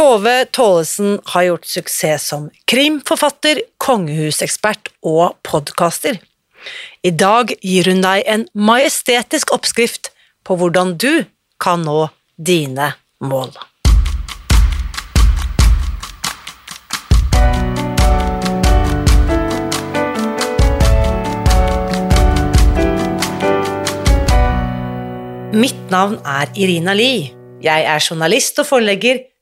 Tove Tålesen har gjort suksess som krimforfatter, kongehusekspert og podkaster. I dag gir hun deg en majestetisk oppskrift på hvordan du kan nå dine mål. Mitt navn er Irina Lie. Jeg er journalist og forlegger,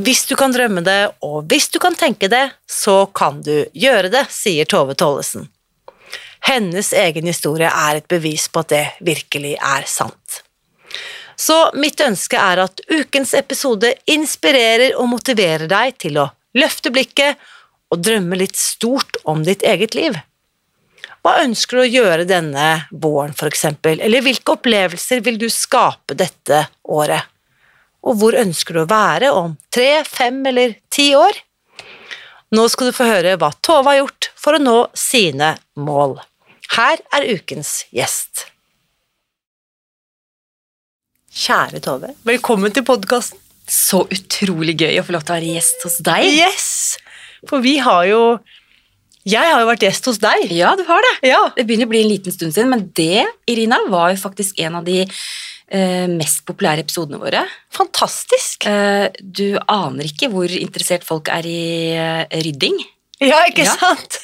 Hvis du kan drømme det, og hvis du kan tenke det, så kan du gjøre det, sier Tove Tollesen. Hennes egen historie er et bevis på at det virkelig er sant. Så mitt ønske er at ukens episode inspirerer og motiverer deg til å løfte blikket og drømme litt stort om ditt eget liv. Hva ønsker du å gjøre denne våren, for eksempel, eller hvilke opplevelser vil du skape dette året? Og hvor ønsker du å være om tre, fem eller ti år? Nå skal du få høre hva Tove har gjort for å nå sine mål. Her er ukens gjest. Kjære Tove, velkommen til podkasten. Så utrolig gøy å få lov til å være gjest hos deg. Yes! For vi har jo Jeg har jo vært gjest hos deg. Ja, du har det. Ja. Det begynner å bli en liten stund siden, men det, Irina, var jo faktisk en av de mest populære episodene våre. Fantastisk. Eh, du aner ikke hvor interessert folk er i eh, rydding. Ja, ikke Ja. sant?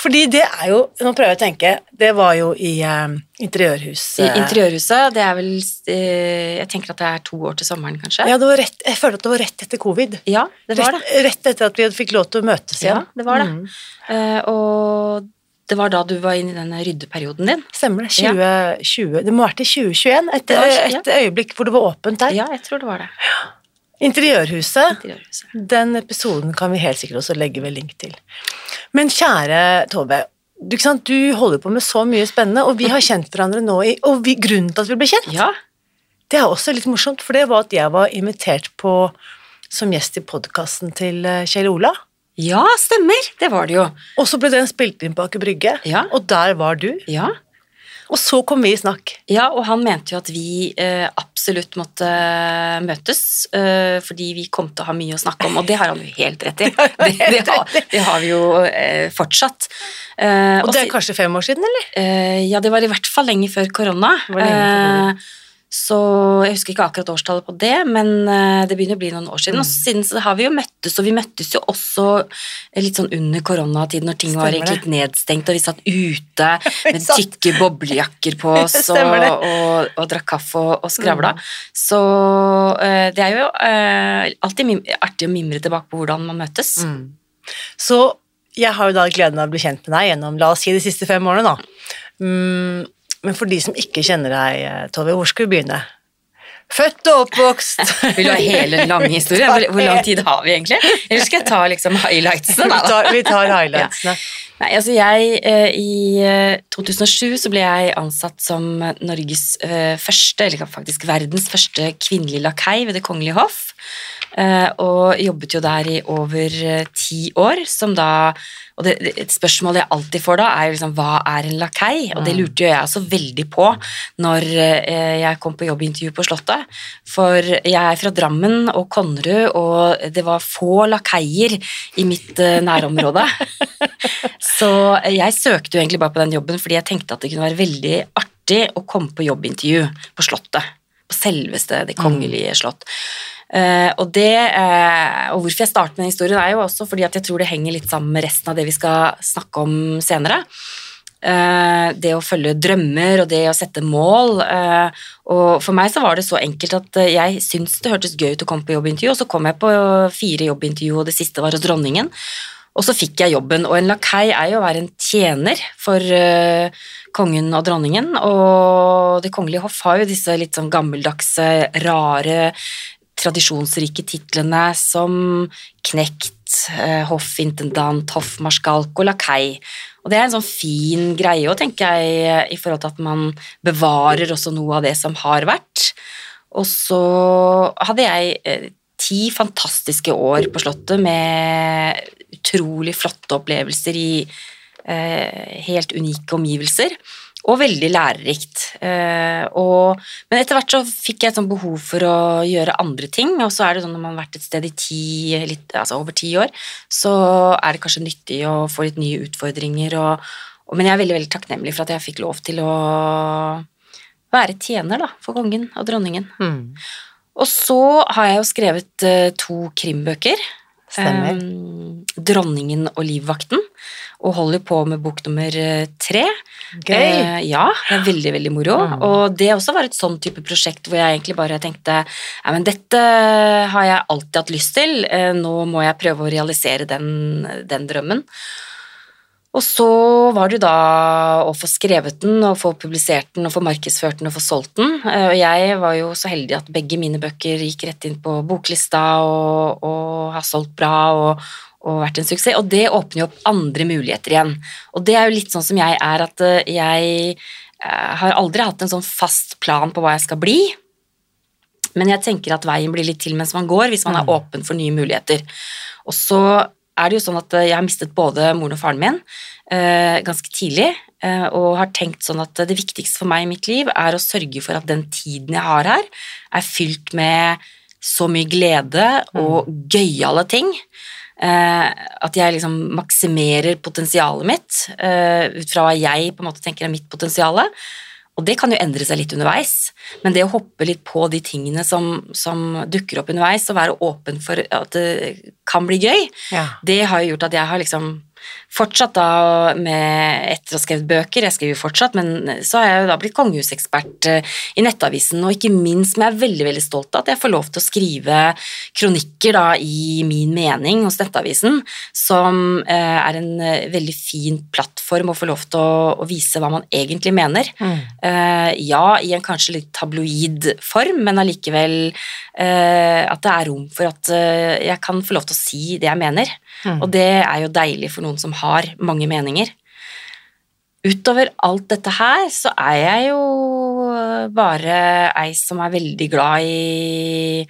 Fordi det er jo Nå prøver jeg å tenke. Det var jo i eh, interiørhuset. I interiørhuset, det er vel eh, Jeg tenker at det er to år til sommeren, kanskje? Ja, det var rett, jeg føler at det var rett etter covid. Ja, det var det. Rett, rett etter at vi fikk lov til å møtes igjen. Ja, det var det. Mm. Eh, og det var da du var inne i denne ryddeperioden din. Stemmer det. 2020. Det må ha vært i 2021. Et, ja. et øyeblikk hvor det var åpent der. Ja, jeg tror det var det. Interiørhuset. Interiørhuset. Den episoden kan vi helt sikkert også legge ved link til. Men kjære Tove, du, du holder på med så mye spennende, og vi har kjent hverandre nå i Og vi, grunnen til at vi ble kjent, Ja, det er også litt morsomt, for det var at jeg var invitert på som gjest i podkasten til eh, Kjell Ola. Ja, stemmer. Det var det jo. Og så ble den spilt inn på Aker Brygge, Ja. og der var du. Ja. Og så kom vi i snakk. Ja, og han mente jo at vi eh, absolutt måtte eh, møtes, eh, fordi vi kom til å ha mye å snakke om, og det har han jo helt rett i. Det, det, har, det har vi jo eh, fortsatt. Eh, Og det er kanskje fem år siden, eller? eh, ja, det var i hvert fall lenge før korona. Det var lenge før korona. Eh, så jeg husker ikke akkurat årstallet på det, men eh, det begynner å bli noen år siden. Og Mm. siden så har vi jo møttes, og vi møttes jo også litt sånn under koronatiden når ting var egentlig litt nedstengt, og vi satt ute med tykke boblejakker på oss og, og, og, og drakk kaffe og, og skravla. Mm. Så eh, det er jo eh, alltid artig å mimre tilbake på hvordan man møtes. Så jeg har jo da gleden av å bli kjent med deg gjennom la oss si de siste fem årene, da. Mm, men for de som ikke kjenner deg, eh, Tove, hvor skal vi begynne? Født og oppvokst. Vil du ha hele den lange historien? Hvor, lang tid har vi egentlig? Eller skal jeg ta liksom highlightsene? vi, da? tar, vi tar highlightsene. Nei, altså jeg, eh, I eh, 2007 så ble jeg ansatt som Norges eh, første, eller faktisk verdens første kvinnelige lakei ved Det kongelige hoff. Eh, og jobbet jo der i over eh, ti år, som da Og det, et spørsmål jeg alltid får da, er liksom hva er en lakei? Og det lurte jo jeg også veldig på når eh, jeg kom på jobbintervju på Slottet. For jeg er fra Drammen og Konnerud, og det var få lakeier i mitt eh, nærområde. Så jeg søkte jo egentlig bare på den jobben fordi jeg tenkte at det kunne være veldig artig å komme på jobbintervju på Slottet. På selveste Det kongelige slott. Eh, og, det, eh, og hvorfor jeg starter med den historien, er jo også fordi at jeg tror det henger litt sammen med resten av det vi skal snakke om senere. Eh, det å følge drømmer og det å sette mål. og for meg så var det så enkelt at jeg syntes det hørtes gøy ut å komme på jobbintervju, og så kom jeg på fire jobbintervju, og det siste var hos dronningen. Og så fikk jeg jobben, og en lakei er jo å være en tjener for kongen og dronningen, og Det kongelige hoff har jo disse litt sånn gammeldagse, rare, tradisjonsrike titlene som knekt, eh, hoffintendant, hoffmarskalk og lakei. Og det er en sånn fin greie òg, tenker jeg, i forhold til at man bevarer også noe av det som har vært. Og så hadde jeg eh, ti fantastiske år på Slottet med utrolig flotte opplevelser i eh, helt unike omgivelser. Og veldig lærerikt. Eh, og, men etter hvert så fikk jeg et sånt behov for å gjøre andre ting. Og så er det sånn når man har vært et sted i ti, litt, altså over ti år, så er det kanskje nyttig å få litt nye utfordringer. Og, og, men jeg er veldig veldig takknemlig for at jeg fikk lov til å være tjener da, for kongen og dronningen. Mm. Og så har jeg jo skrevet eh, to krimbøker. Um, 'Dronningen og livvakten', og holder på med bok nummer eh, tre. Gøy. Eh, ja, det er veldig, veldig moro. Mm. Og det også var et sånn type prosjekt hvor jeg egentlig bare tenkte ja, men dette har jeg alltid hatt lyst til, eh, nå må jeg prøve å realisere den, den drømmen. Og så var det da å få skrevet den, og få publisert den, og få markedsført den og få solgt den. Eh, Og jeg var jo så heldig at begge mine bøker gikk rett inn på boklista og, og har solgt bra og, og vært en suksess. Og det åpner jo opp andre muligheter igjen. Og det er jo litt sånn som jeg er, at eh, jeg eh, har aldri hatt en sånn fast plan på hva jeg skal bli. Men jeg tenker at veien blir litt til mens man går, hvis man er Mm. åpen for nye muligheter. Og så er det jo sånn at eh, jeg har mistet både moren og faren min eh, ganske tidlig, eh, og har tenkt sånn at det viktigste for meg i mitt liv er å sørge for at den tiden jeg har her, er fylt med så mye glede og gøyale ting. Eh, at jeg liksom maksimerer potensialet mitt eh, ut fra hva jeg på en måte tenker er mitt potensial. Og det kan jo endre seg litt underveis, men det å hoppe litt på de tingene som, som dukker opp underveis, og være åpen for at det kan bli gøy, Ja. det har jo gjort at jeg har liksom fortsatt da med etter å ha skrevet bøker, jeg skriver jo fortsatt, men så har jeg jo da blitt kongehusekspert eh, i Nettavisen, og ikke minst som jeg er veldig, veldig stolt av at jeg får lov til å skrive kronikker da i min mening hos Nettavisen, som eh, er en eh, veldig fin plattform å få lov til å, å vise hva man egentlig mener. Mm. Ja, i en kanskje litt tabloid form, men allikevel at det er rom for at jeg kan få lov til å si det jeg mener. Mm. Og det er jo deilig for noen som har mange meninger. Utover alt dette her, så er jeg jo bare ei som er veldig glad i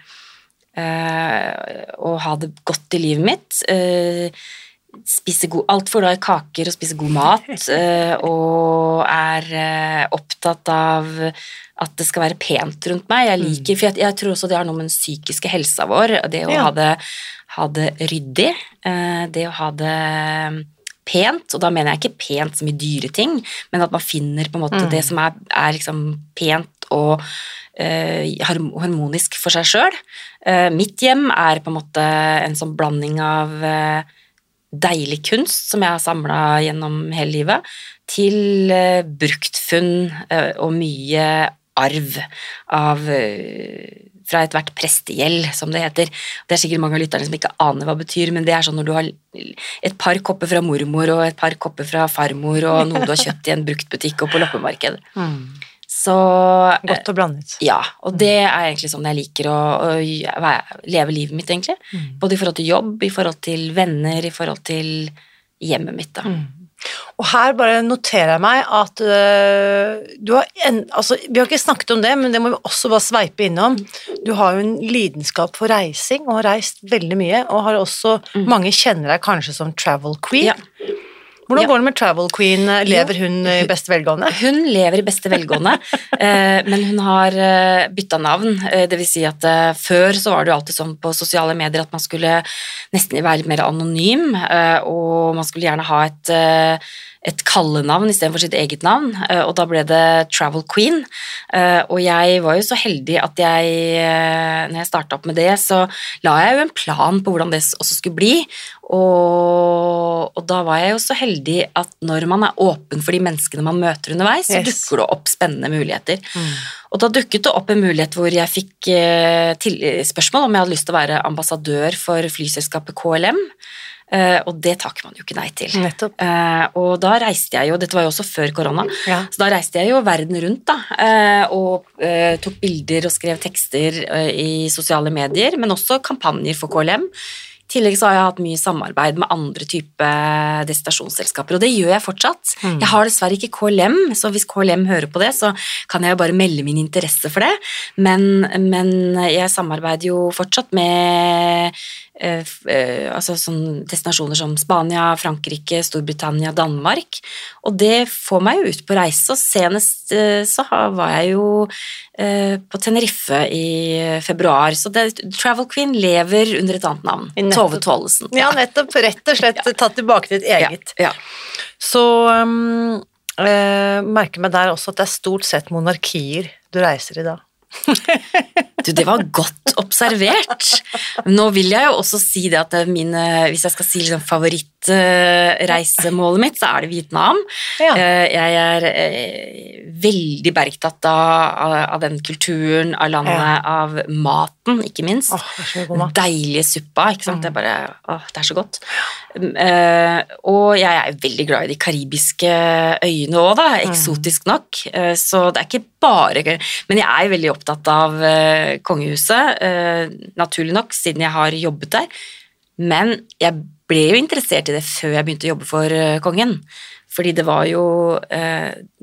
eh, å ha det godt i livet mitt. Eh, spise god, altfor glad i kaker og spise god mat, eh, og er eh, opptatt av at det skal være pent rundt meg. Jeg liker, for jeg, jeg tror også det har noe med den psykiske helsa vår, det å Ja. ha, det, ha det ryddig, eh, det å ha det pent, og da mener jeg ikke pent som i dyre ting, men at man finner på en måte Mm. det som er, er liksom pent og harmonisk for seg sjøl. mitt hjem er på en måte en sånn blanding av deilig kunst som jeg har samla gjennom hele livet, til eh, bruktfunn eh, og mye arv av eh, fra ethvert prestegjeld, som det heter. Det er sikkert mange av lytterne som ikke aner hva det betyr, men det er sånn når du har et par kopper fra mormor og et par kopper fra farmor og noe du har kjøpt i en bruktbutikk og på loppemarked. Mm. Så Godt og blandet. ja, og det er egentlig sånn jeg liker å, å leve livet mitt, egentlig. Mm. Både i forhold til jobb, i forhold til venner, i forhold til hjemmet mitt, da. Mm. Og her bare noterer jeg meg at øh, du har en, altså, Vi har ikke snakket om det, men det må vi også bare sveipe innom. Du har jo en lidenskap for reising og har reist veldig mye, og har også Mange kjenner deg kanskje som travel queen. Ja. Hvordan går det med travel queen? Lever hun i beste velgående? Hun lever i beste velgående, eh, men hun har eh, bytta navn. Eh, det vil si at før så var det jo alltid sånn på sosiale medier at man skulle nesten være mer anonym, og man skulle gjerne ha et, et kallenavn istedenfor sitt eget navn, eh, og da ble det Travel Queen. Eh, og jeg var jo så heldig at jeg, eh, når jeg starta opp med det, så la jeg jo en plan på hvordan det også skulle bli. Og, og da var jeg jo så heldig at når man er åpen for de menneskene man møter underveis, så Yes. dukker det opp spennende muligheter. Mm. Og da dukket det opp en mulighet hvor jeg fikk til, spørsmål om jeg hadde lyst til å være ambassadør for flyselskapet KLM. Eh, og det takker man jo ikke nei til. Nettopp. Eh, og da reiste jeg jo, dette var jo også før korona, Ja. så da reiste jeg jo verden rundt da, eh, og tok bilder og skrev tekster i sosiale medier, men også kampanjer for KLM. I tillegg så har jeg hatt mye samarbeid med andre type destinasjonsselskaper, og det gjør jeg fortsatt. Mm. Jeg har dessverre ikke KLM, så hvis KLM hører på det, så kan jeg jo bare melde min interesse for det, men, men jeg samarbeider jo fortsatt med altså sånn destinasjoner som Spania, Frankrike, Storbritannia, Danmark, og det får meg jo ut på reise, og senest eh, så var jeg jo eh, på Tenerife i februar, så det, Travel Queen lever under et annet navn. Nettopp. Tove Tollesen. Ja, nettopp. Rett og slett tatt tilbake til ditt eget. Ja, Så um, eh, merker meg der også at det er stort sett monarkier du reiser i da. Du, det var godt observert. Nå vil jeg jo også si det at er mine, hvis jeg skal si liksom favorittreisemålet mitt, så er det Vietnam. Ja. Eh, Jeg er eh, veldig bergtatt av, av, den kulturen, av landet, Ja. av maten, ikke minst. Åh, mat. deilige suppa, ikke sant. Mm. Det er bare Åh, det er så godt. Eh, og jeg er veldig glad i de karibiske øyene òg, da. Mm. Eksotisk nok. Eh, så det er ikke bare Men jeg er veldig opptatt av uh, kongehuset, uh, naturlig nok, siden jeg har jobbet der. Men jeg ble jo interessert i det før jeg begynte å jobbe for uh, kongen. Fordi det var jo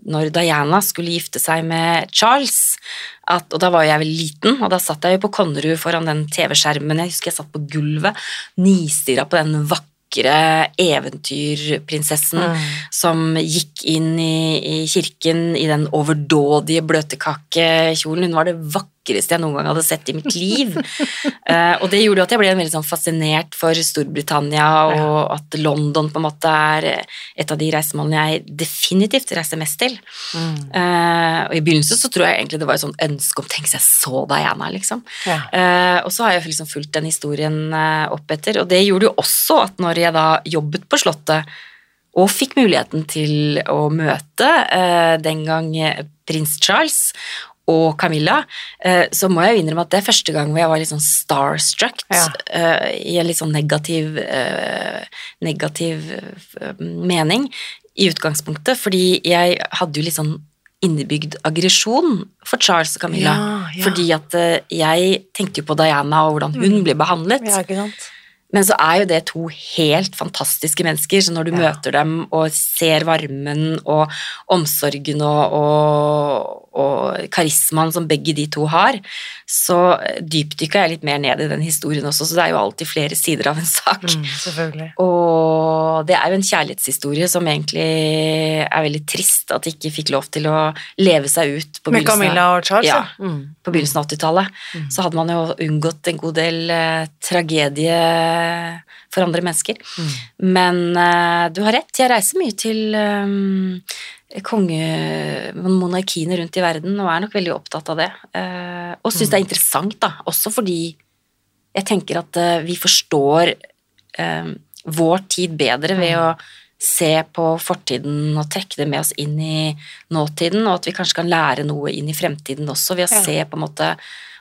når Diana skulle gifte seg med Charles, at, og da var jeg vel liten, og da satt jeg jo på Konnerud foran den TV-skjermen. Jeg husker jeg satt på gulvet, nistirra på den vakre eventyrprinsessen Mm. som gikk inn i, i kirken i den overdådige bløtkakekjolen. Hun var det vakreste jeg noen gang hadde sett i mitt liv. uh, og det gjorde jo at jeg ble veldig sånn fascinert for Storbritannia, og at London på en måte er et av de reisemålene jeg definitivt reiser mest til. Mm. Uh, og i begynnelsen så tror jeg egentlig det var et sånt ønske om tenk seg så Diana, liksom. Ja. Uh, og så har jeg liksom fulgt den historien eh, opp etter, og det gjorde jo også at når jeg da jobbet på Slottet og fikk muligheten til å møte eh, den gang eh, prins Charles og Camilla, eh, så må jeg innrømme at det er første gang hvor jeg var litt sånn starstruck Ja. eh, i en litt sånn negativ, eh, negativ mening i utgangspunktet, fordi jeg hadde jo litt sånn innebygd aggresjon for Charles og Camilla. Ja, ja. Fordi at jeg tenkte jo på Diana og hvordan hun ble behandlet. Ja, ikke sant? Men så er jo det to helt fantastiske mennesker, så når du Ja. møter dem og ser varmen og omsorgen og, og, og karismaen som begge de to har, så dypdykka jeg litt mer ned i den historien også, så det er jo alltid flere sider av en sak. Mm. Og det er jo en kjærlighetshistorie som egentlig er veldig trist at de ikke fikk lov til å leve seg ut på Med begynnelsen Charles? Ja. Mm. på begynnelsen av 80-tallet, Mm. så hadde man jo unngått en god del eh, tragedie for andre mennesker. Mm. Men eh, du har rett, jeg reiser mye til eh, konge... monarkiene rundt i verden, og er nok veldig opptatt av det. Eh, og syns Mm. det er interessant, da, også fordi jeg tenker at eh, vi forstår eh, vår tid bedre ved Mm. å se på fortiden og trekke det med oss inn i nåtiden, og at vi kanskje kan lære noe inn i fremtiden også ved å se på en måte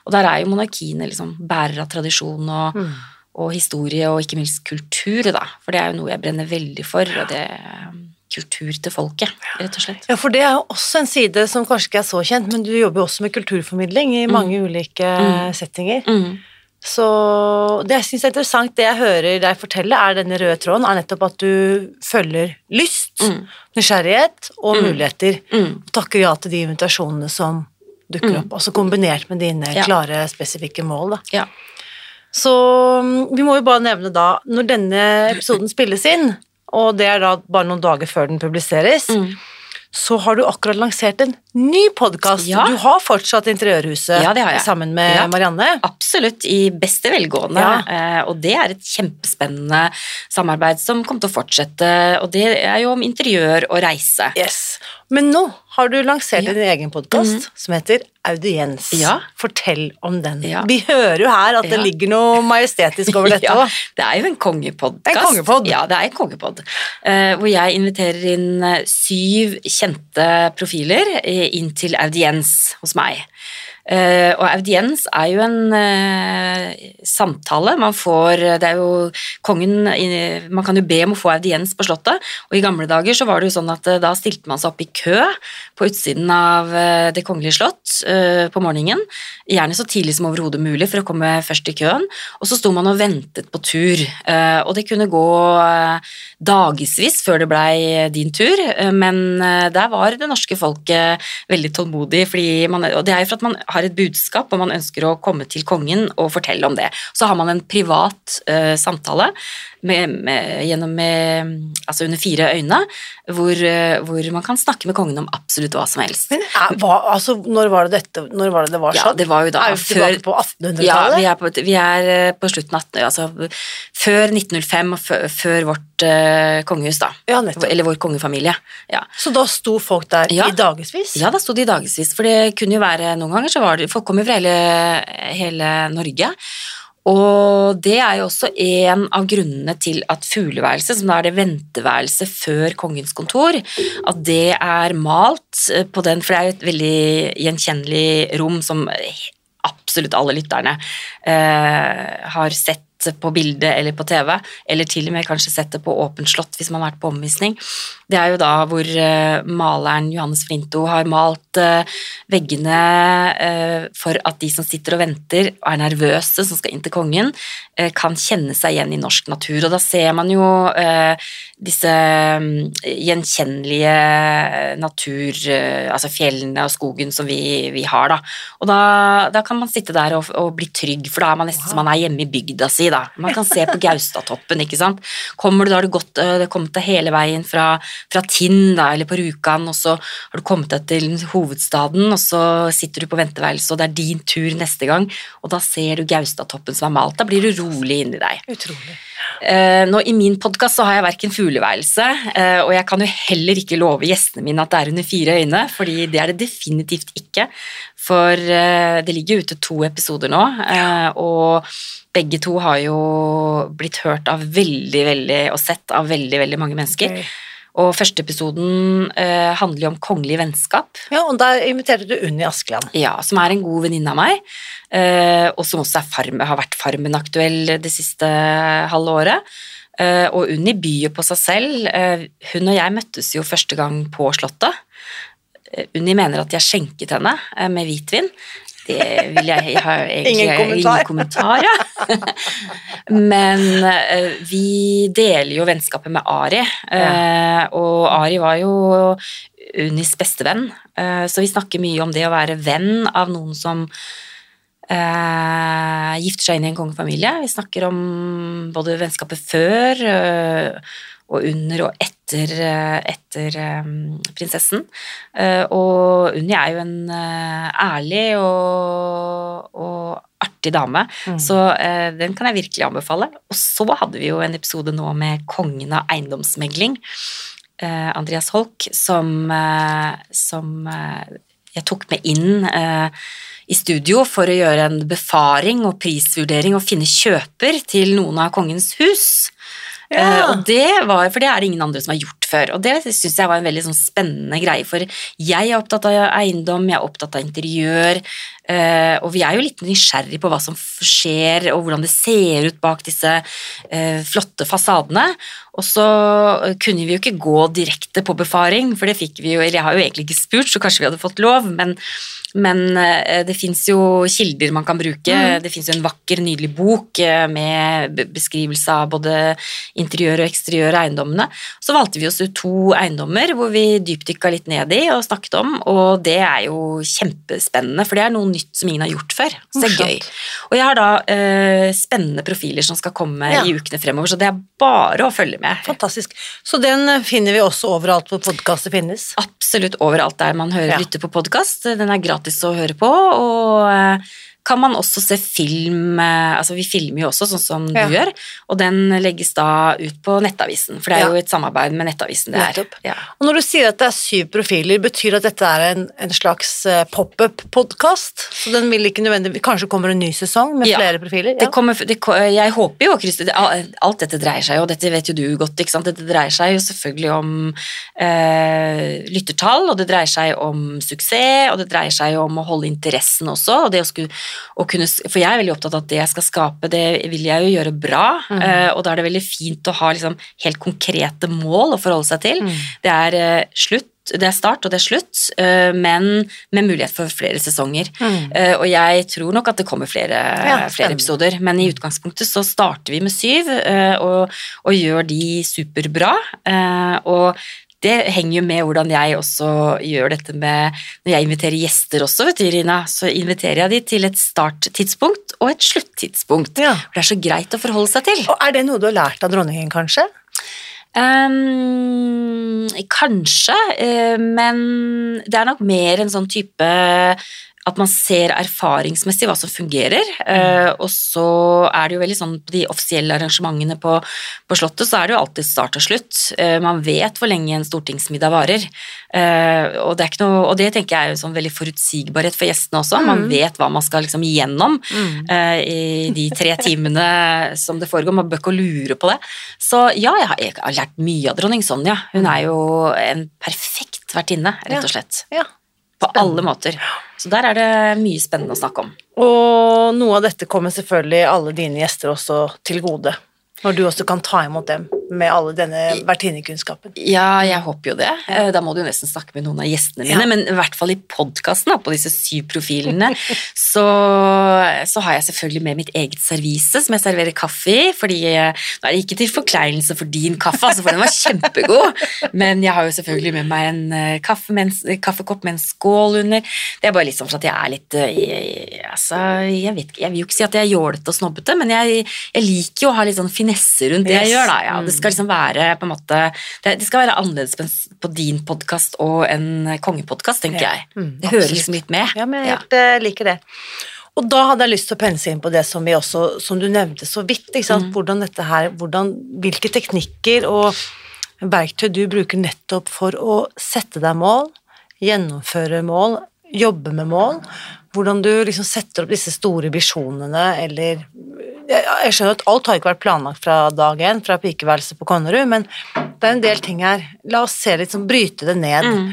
Og der er jo monarkiene liksom bærer av tradisjon og, Mm. og historie, og ikke minst kultur, da. For det er jo noe jeg brenner veldig for, og det kultur til folket, rett og slett. Ja, for det er jo også en side som kanskje ikke er så kjent, men du jobber jo også med kulturformidling i mange ulike Mm. settinger. Mm. Så det jeg syns er interessant, det jeg hører deg fortelle, er denne røde tråden, er nettopp at du følger lyst, Mm. nysgjerrighet og Mm. muligheter, Mm. og takker ja til de invitasjonene som dukker Mm. opp, altså kombinert med dine Ja. klare, spesifikke mål, da. Ja. Så mm, vi må jo bare nevne da, når denne episoden spilles inn, og det er da bare noen dager før den publiseres, Mm. så har du akkurat lansert en ny podkast. Ja. Du har fortsatt Interiørhuset Ja, det har jeg. sammen med Ja. Marianne. Absolutt, i beste velgående. Ja. Eh, og det er et kjempespennende samarbeid som kommer til å fortsette. Og det er jo om interiør og reise. Yes. Men nå har du lansert Ja. Din egen podkast som heter Audiens. Ja. Fortell om den. Ja. Vi hører jo her at det ligger noe majestetisk over dette. Ja, det er jo en kongepodkast. En kongepod. Ja, det er en kongepod. Eh, hvor jeg inviterer inn eh, syv kjente profiler eh, inn til audiens hos meg. Eh, og audiens er jo en eh, samtale. Man får Det er jo kongen Man kan jo be om å få audiens på Slottet, og i gamle dager så var det jo sånn at eh, da stilte man seg opp i kø på utsiden av eh, Det kongelige slott eh, på morgenen, gjerne så tidlig som overhodet mulig for å komme først i køen, og så sto man og ventet på tur, eh, og det kunne gå eh, dagevis før det blei din tur, eh, men eh, der var det norske folket veldig tålmodig, fordi man, og det er jo for at man har et budskap og man ønsker å komme til kongen og fortelle om det. Så har man en privat uh, samtale med, med, gjennom med, altså under fire øyne, hvor, eh, hvor man kan snakke med kongen om absolutt hva som helst. Men er, hva, altså, når var det dette Når var det det var sånn? Ja, det var jo da er vi tilbake på 1800-tallet? vi er, på, vi er eh, på slutten av 18, altså før 1905 og før, før vårt uh, kongehus, da. Ja. Eller vår kongefamilie. Ja. Så da sto folk der Ja. i dagevis? ja, da sto de i dagevis, for det kunne jo være noen ganger så var det Folk kom jo fra hele, hele Norge. Og det er jo også en av grunnene til at fugleværelset, som da er det venteværelset før kongens kontor, at det er malt eh, på den, for det er jo et veldig gjenkjennelig rom som absolutt alle lytterne eh, har sett på bilde eller på TV, eller til og med kanskje sett det på åpent slott hvis man har vært på omvisning. Det er jo da hvor eh, maleren Johannes Flinto har malt eh, veggene eh, for at de som sitter og venter og er nervøse, som skal inn til kongen, kan kjenne seg igjen i norsk natur. Og da ser man jo disse mm, gjenkjennelige natur, altså fjellene og skogen som vi, vi har, da. Og da, da kan man sitte der og, og bli trygg, for da er man nesten som man er hjemme i bygda si, da. Man kan se på Gaustatoppen, ikke sant. Kommer du, da har du gått, det kommet deg hele veien fra, fra Tinn, da, eller på Rjukan, og så har du kommet deg til hovedstaden, og så sitter du på venteværelset, og det er din tur neste gang, og da ser du Gaustatoppen som er malt. Da blir du rolig inni deg. Utrolig. Eh, nå I min podkast har jeg verken fugleværelse, eh, og jeg kan jo heller ikke love gjestene mine at det er under fire øyne, fordi det er det definitivt ikke. For eh, det ligger ute to episoder nå, eh, og begge to har jo blitt hørt av veldig, veldig, og sett av veldig, veldig mange mennesker. Ok. Og første episoden eh, handler jo om kongelig vennskap. Ja, og der inviterte du Unni Askeland. Ja, som er en god venninne av meg, eh, og som også er farm, har vært Farmen-aktuell det siste halve året. Eh, og Unni byr på seg selv. Eh, hun og jeg møttes jo første gang på Slottet. Eh, Unni mener at jeg skjenket henne eh, med hvitvin. Det vil jeg, jeg har egentlig Ingen kommentar. Ingen kommentar ja. Men eh, vi deler jo vennskapet med Ari, eh, og Ari var jo Unis bestevenn, eh, så vi snakker mye om det å være venn av noen som gifter seg inn i en kongefamilie. Vi snakker om både vennskapet før og under og etter, eh, etter eh, prinsessen. Eh, og Unni er jo en ærlig og, og artig dame, Mm. så den kan jeg virkelig anbefale. Og så hadde vi jo en episode nå med kongen av eiendomsmegling, Andreas Holk, som, som jeg tok med inn i studio for å gjøre en befaring og prisvurdering og finne kjøper til noen av kongens hus. Ja. Uh, og det var, For det er det ingen andre som har gjort før. Og det syns jeg var en veldig sånn spennende greie, for jeg er opptatt av eiendom, jeg er opptatt av interiør, eh, og vi er jo litt nysgjerrig på hva som skjer, og hvordan det ser ut bak disse eh, flotte fasadene. Og så kunne vi jo ikke gå direkte på befaring, for det fikk vi jo Eller jeg har jo egentlig ikke spurt, så kanskje vi hadde fått lov, men men eh, det fins jo kilder man kan bruke. Mm. Det fins en vakker, nydelig bok eh, med be- beskrivelse av både interiør og eksteriør av eiendommene. Så valgte vi oss ut to eiendommer hvor vi dypdykka litt ned i og snakket om, og det er jo kjempespennende, for det er noe nytt som ingen har gjort før. Så det er gøy. Og jeg har da eh, spennende profiler som skal komme Ja. i ukene fremover, så det er bare å følge med. Fantastisk. Så den eh, finner vi også overalt hvor podkaster finnes. absolutt overalt der man hører, Ja. lytter på podkast. Den er gratis å høre på, og eh, kan man også se film eh, Altså, vi filmer jo også, sånn som Ja. du gjør, og den legges da ut på Nettavisen, for det er Ja. jo et samarbeid med Nettavisen det er. Ja. Og når du sier at det er syv profiler, betyr det at dette er en, en slags eh, pop-up-podkast? Så den vil ikke nødvendigvis Kanskje kommer en ny sesong med flere profiler? Det kommer, det, jeg håper jo, Christer, det- alt dette dreier seg jo, og dette vet jo du godt, ikke sant? dette dreier seg jo selvfølgelig om eh, lyttertall, og det dreier seg om suksess, og det dreier seg jo om å holde interessen også, og det å skulle, kunne, for jeg er veldig opptatt av at det jeg skal skape, det vil jeg jo gjøre bra, eh, og da er det veldig fint å ha liksom helt konkrete mål å forholde seg til. Mm. Det er eh, slutt, det er start og det er slutt, eh, men med mulighet for flere sesonger. Mm. Og jeg tror nok at det kommer flere, Ja, flere episoder, men i utgangspunktet så starter vi med syv, og, og gjør de superbra. og det henger jo med hvordan jeg også gjør dette med Når jeg inviterer gjester også, vet du, Irina, så inviterer jeg de til et starttidspunkt og et sluttidspunkt. Ja. For det er så greit å forholde seg til. Og er det noe du har lært av dronningen, kanskje? Um, kanskje, eh, men det er nok mer en sånn type at man ser erfaringsmessig hva som fungerer, eh, og så er det jo veldig sånn på de offisielle arrangementene på, på Slottet, så er det jo alltid start og slutt. Eh, man vet hvor lenge en stortingsmiddag varer, eh, og det, er ikke noe, og det tenker jeg er jo sånn veldig forutsigbarhet for gjestene også. Man Mm. vet hva man skal liksom igjennom eh, i de tre timene som det foregår. Man bør ikke lure på det. Så ja, jeg har, jeg har lært mye av dronning Sonja. Hun er jo en perfekt vertinne, rett og slett. Ja, Ja. På alle måter. Så der er det mye spennende å snakke om. Og noe av dette kommer selvfølgelig alle dine gjester også til gode. Når du også kan ta imot dem med alle denne vertinnekunnskapen. Ja, jeg håper jo det. Eh, Da må du nesten snakke med noen av gjestene mine, Ja. men i hvert fall i podkasten, på disse syv profilene, så, så har jeg selvfølgelig med mitt eget servise som jeg serverer kaffe i, fordi eh, nå er det ikke til forkleinelse for din kaffe, altså, for den var kjempegod, men jeg har jo selvfølgelig med meg en eh, kaffe med en, kaffekopp med en skål under. Det er bare litt sånn for at jeg er litt jeg, altså, jeg, vet, jeg vil jo ikke si at jeg er jålete og snobbete, men jeg, jeg liker jo å ha litt sånn finesse rundt det jeg gjør, da. Ja. Mm. Det skal liksom være på en måte Det, det skal være annerledes på, din podkast og en kongepodkast, tenker Ja. jeg. Mm, det hører liksom litt med. Ja, men jeg helt, eh, liker det. Og da hadde jeg lyst til å pense inn på det som vi også, som du nevnte så vidt? Mm. Hvordan dette her, hvordan, hvilke teknikker og verktøy du bruker nettopp for å sette deg mål, gjennomføre mål, jobbe med mål, hvordan du liksom setter opp disse store visjonene, eller jeg, skjønner at alt har ikke vært planlagt fra dag én, fra pikeværelset på Konnerud, men det er en del ting her. La oss se litt sånn, bryte det ned. Mm.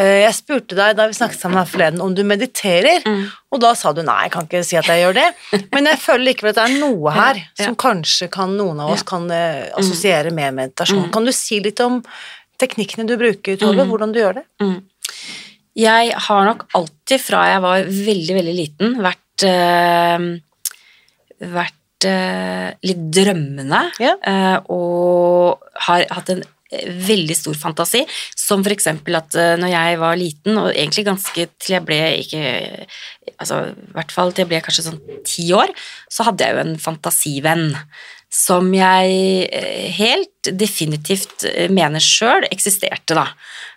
Jeg spurte deg da vi snakket sammen her forleden om du mediterer, og da sa du nei, jeg kan ikke si at jeg gjør det, men jeg føler likevel at det er noe her Ja. som kanskje kan, noen av oss Ja. kan eh, assosiere med meditasjon. Kan du si litt om teknikkene du bruker, Tove, hvordan du gjør det? Jeg har nok alltid fra jeg var veldig, veldig liten, vært, øh, vært eh, litt drømmende Ja. eh, og har hatt en eh, veldig stor fantasi, som eksempel at eh, når jeg var liten, og egentlig ganske til jeg ble ikke altså i hvert fall til jeg ble kanskje sånn ti år, så hadde jeg jo en fantasivenn som jeg eh, helt definitivt eh, mener sjøl eksisterte, da.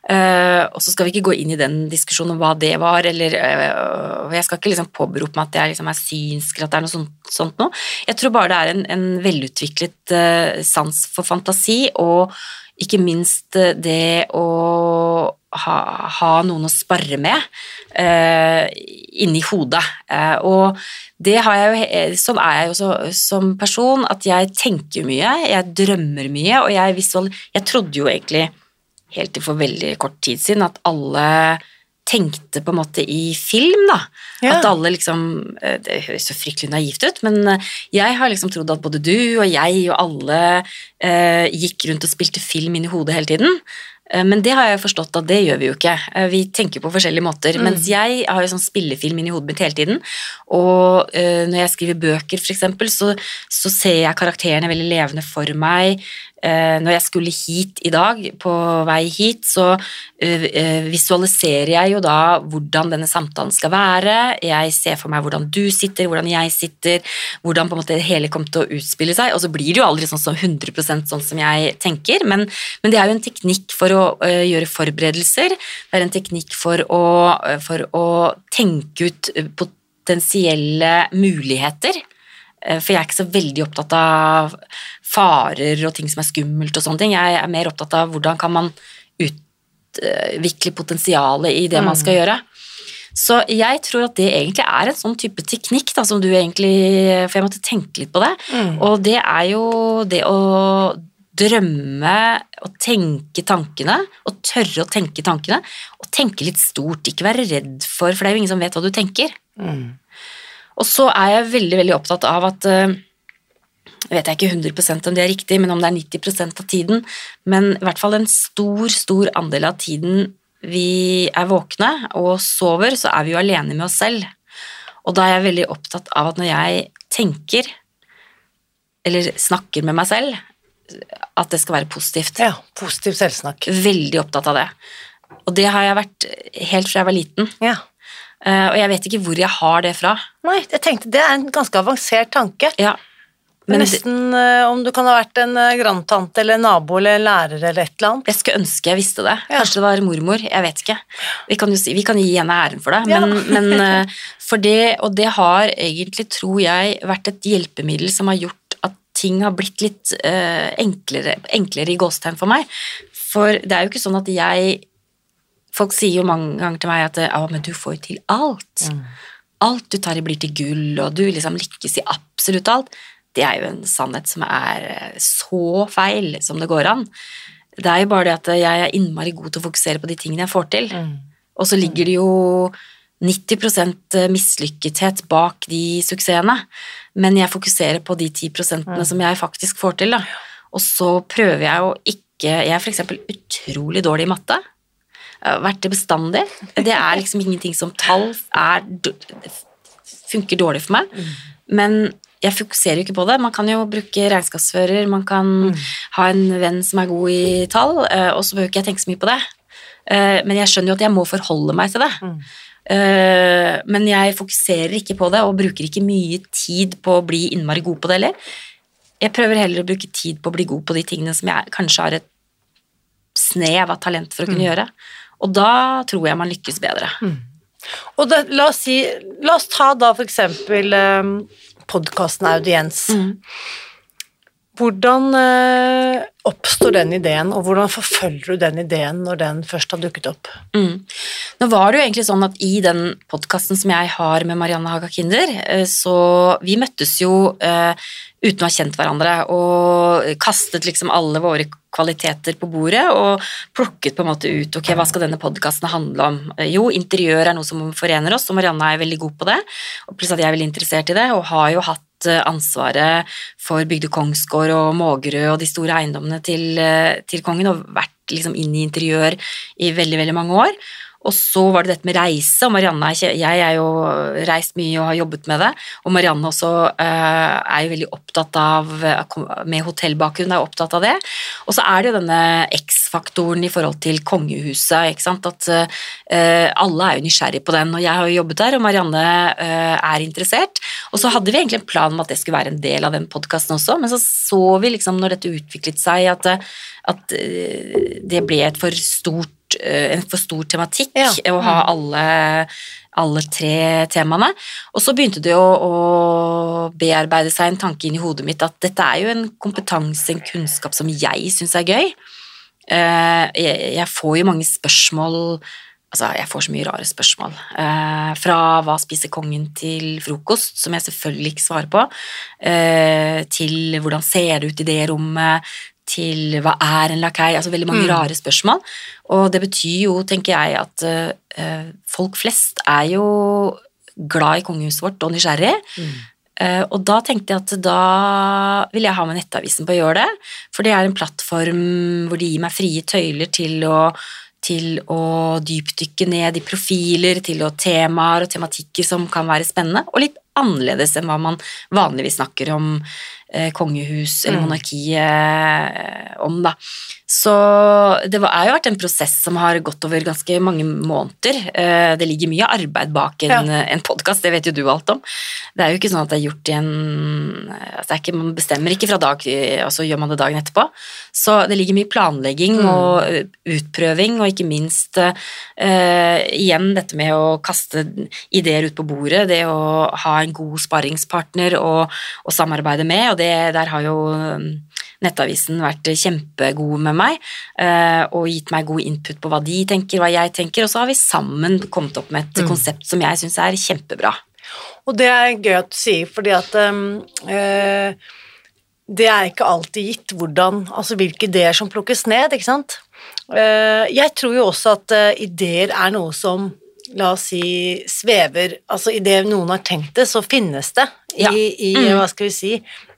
Eh, og så skal vi ikke gå inn i den diskusjonen om hva det var, eller Jeg skal ikke liksom påberope meg at jeg liksom er synsk, eller at det er noe sånt, sånt noe. Jeg tror bare det er en, en velutviklet sans for fantasi, og ikke minst eh, det å ha, ha noen å sparre med uh, inni hodet. Uh, og det har jeg jo, sånn er jeg jo så, som person, at jeg tenker mye, jeg drømmer mye, og jeg visual... Jeg trodde jo egentlig helt til for veldig kort tid siden at alle tenkte på en måte i film, da. Ja. At alle liksom eh, Det høres så fryktelig naivt ut, men eh, jeg har liksom trodd at både du og jeg og alle eh, gikk rundt og spilte film inn i hodet hele tiden. Eh, Men det har jeg forstått at det gjør vi jo ikke. Eh, Vi tenker på forskjellige måter. Mens jeg har jo sånn spillefilm inn i hodet mitt hele tiden. Og når jeg skriver bøker, eksempel, så, så ser jeg karakterene veldig levende for meg. Eh, når jeg skulle hit i dag, på vei hit, så eh, eh, visualiserer jeg jo da hvordan denne samtalen skal være. Jeg ser for meg hvordan du sitter, hvordan jeg sitter, hvordan på en måte det hele kommer til å utspille seg. Og så blir det jo aldri sånn som 100% sånn som jeg tenker, men, men det er jo en teknikk for å gjøre forberedelser. Det er en teknikk for å, for å tenke ut potensielle muligheter. Eh, For jeg er ikke så veldig opptatt av farer og ting som er skummelt og sånne ting. Jeg er mer opptatt av hvordan kan man utvikle potensialet i det man skal gjøre. Så jeg tror at det egentlig er en sånn type teknikk da, som du egentlig For jeg måtte tenke litt på det. Og det er jo det å drømme og tenke tankene, og tørre å tenke tankene, og tenke litt stort. Ikke være redd for, for det er jo ingen som vet hva du tenker. Og så er jeg veldig, veldig opptatt av at eh, jeg vet jeg ikke 100% om det er riktig, men om det er 90% av tiden, men i hvert fall en stor, stor andel av tiden vi er våkne og sover, så er vi jo alene med oss selv. Og da er jeg veldig opptatt av at når jeg tenker, eller snakker med meg selv, at det skal være positivt. Ja, positiv selvsnakk. Veldig opptatt av det. Og det har jeg vært helt fra jeg var liten. Ja. Eh, Og jeg vet ikke hvor jeg har det fra. Nei, jeg tenkte det er en ganske avansert tanke. Ja. Men Nesten uh, om du kan ha vært en uh, grandtante eller nabo eller lærer eller et eller annet. jeg skulle ønske jeg visste det. Ja. Kanskje det var mormor. Jeg vet ikke. Vi kan jo si, vi kan gi henne æren for det. Ja. Men, men uh, for det, og det har egentlig, tror jeg, vært et hjelpemiddel som har gjort at ting har blitt litt enklere, enklere i gåstegn for meg. For det er jo ikke sånn at jeg Folk sier jo mange ganger til meg at ja, men du får jo til alt. Alt du tar i blir til gull, og du liksom lykkes i absolutt alt. Det er jo en sannhet som er eh, så feil som det går an. Det er jo bare det at jeg er innmari god til å fokusere på de tingene jeg får til. Og så ligger det jo 90% mislykkethet bak de suksessene. Men jeg fokuserer på de 10 som jeg faktisk får til. Da. Og så prøver jeg å ikke Jeg er f.eks. utrolig dårlig i matte. Har vært det bestandig. Det er liksom ingenting som tall er funker dårlig for meg. Men jeg fokuserer jo ikke på det. Man kan jo bruke regnskapsfører, man kan ha en venn som er god i tall, eh, og så behøver ikke jeg tenke så mye på det. Eh, Men jeg skjønner jo at jeg må forholde meg til det. Eh, Men jeg fokuserer ikke på det, og bruker ikke mye tid på å bli innmari god på det heller. Jeg prøver heller å bruke tid på å bli god på de tingene som jeg kanskje har et snev av talent for å kunne gjøre. Og da tror jeg man lykkes bedre. Og da, la, oss si, la oss ta da for eksempel um, podkasten Audiens. Hvordan eh, oppstår den ideen, og hvordan forfølger du den ideen når den først har dukket opp? Mm. Nå var det jo egentlig sånn at i den podkasten som jeg har med Marianne Haga Kinder, eh, så vi møttes jo eh, uten å ha kjent hverandre og kastet liksom alle våre kvaliteter på bordet og plukket på en måte ut ok, hva skal denne podkasten handle om. Jo, interiør er noe som forener oss, og Marianne er veldig god på det. Og pluss at jeg er veldig interessert i det, og har jo hatt eh, ansvaret for Bygde Kongsgård og Mågerø og de store eiendommene til, eh, til kongen, og vært liksom inn i interiør i veldig, veldig mange år. Og så var det dette med reise, og Marianne er, ikke- jeg er jo reist mye og har jobbet med det, og Marianne også eh, er jo veldig opptatt av, med hotellbakgrunn, er opptatt av det. Og så er det jo denne X-faktoren i forhold til kongehuset, ikke sant, at eh, alle er jo nysgjerrig på den, og jeg har jo jobbet der, og Marianne eh, er interessert. Og så hadde vi egentlig en plan om at det skulle være en del av den podkasten også, men så så vi liksom når dette utviklet seg, at, eh, at eh, det ble et for stort eh, en for stor tematikk Ja. å ha alle, alle tre temaene. Og så begynte det å, å bearbeide seg en tanke inn i hodet mitt at dette er jo en kompetanse, en kunnskap som jeg syns er gøy. Eh, jeg, jeg får jo mange spørsmål Altså, jeg får så mye rare spørsmål. Eh, fra hva spiser kongen til frokost, som jeg selvfølgelig ikke svarer på, eh, til hvordan ser det ut i det rommet, til hva er en lakei? Altså veldig mange Mm. rare spørsmål. Og det betyr jo, tenker jeg, at uh, folk flest er jo glad i kongehuset vårt og nysgjerrig. Eh, og da tenkte jeg at da vil jeg ha med Nettavisen på å gjøre det, for det er en plattform hvor de gir meg frie tøyler til å, til å dypdykke ned i profiler, til å temaer og tematikker som kan være spennende, og litt annerledes enn hva man vanligvis snakker om eh, kongehus eller Mm. monarkiet eh, om, da. Så det er jo vært en prosess som har gått over ganske mange måneder. Eh, det ligger mye arbeid bak en, en podkast, det vet jo du alt om. Det er jo ikke sånn at det er gjort i en altså det er ikke, Man bestemmer ikke fra dag, og så gjør man det dagen etterpå. Så det ligger mye planlegging Mm. og eh, utprøving, og ikke minst uh, igjen dette med å kaste ideer ut på bordet, det å ha en god sparringspartner å, samarbeide med, og det, der har jo Nettavisen vært kjempegode med meg eh, og gitt meg god input på hva de tenker, hva jeg tenker, og så har vi sammen kommet opp med et Mm. konsept som jeg syns er kjempebra. Og det er gøy at du sier, fordi at eh, det er ikke alltid gitt hvordan, altså hvilke ideer som plukkes ned, ikke sant? Eh, jeg tror jo også at ideer er noe som, la oss si, svever, altså i det noen har tenkt det, så finnes det i, Ja. i Mm. hva skal vi si,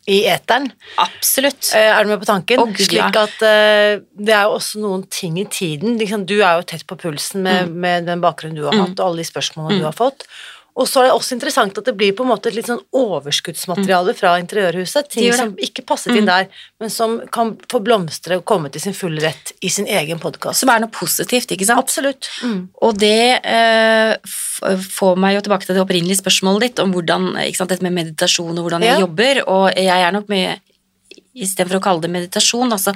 i eteren. Absolutt. Eh, Er du med på tanken? Og, Slik ja. at eh, det er jo også noen ting i tiden. Liksom, du er jo tett på pulsen med, med den bakgrunnen du har Mm. hatt, og alle de spørsmålene Mm. du har fått. Og så er det også interessant at det blir på en måte et litt sånn overskuddsmateriale fra interiørhuset. Ting som ikke passet inn Mm. der, men som kan få blomstre og komme til sin fulle rett i sin egen podkast. Som er noe positivt, ikke sant? Absolutt. Mm. Og det eh, får meg jo tilbake til det opprinnelige spørsmålet ditt om hvordan, ikke sant, dette med meditasjon og hvordan jeg Ja. jobber, og jeg er nok mye Istedenfor å kalle det meditasjon, så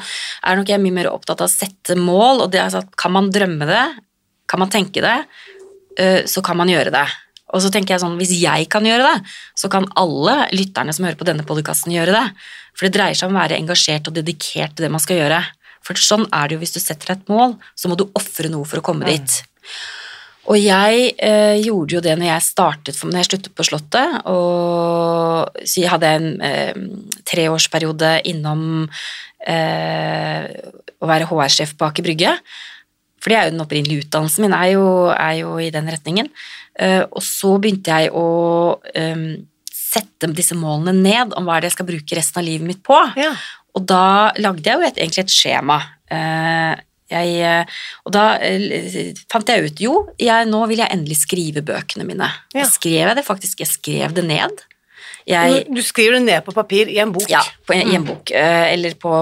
er nok jeg mye mer opptatt av å sette mål, og det er altså at kan man drømme det, kan man tenke det, eh, så kan man gjøre det. Og så tenker jeg sånn, hvis jeg kan gjøre det, så kan alle lytterne som hører på denne podkasten, gjøre det. For det dreier seg om å være engasjert og dedikert til det man skal gjøre. For sånn er det jo hvis du setter deg et mål, så må du ofre noe for å komme Mm. dit. Og jeg eh, gjorde jo det når jeg startet, for- når jeg sluttet på Slottet, og så jeg hadde en eh, treårsperiode innom eh, å være HR-sjef på Aker Brygge. For det er jo den opprinnelige utdannelsen min, er jo, er jo i den retningen. Eh, og så begynte jeg å sette disse målene ned om hva er det jeg skal bruke resten av livet mitt på. Ja. Og da lagde jeg jo et, egentlig et skjema. Eh, jeg, eh, og da fant jeg ut jo, jeg, nå vil jeg endelig skrive bøkene mine. Ja. Jeg skrev det faktisk, jeg skrev det ned. Jeg, Du skriver det ned på papir i en bok. ja, på i en bok, eh, eller på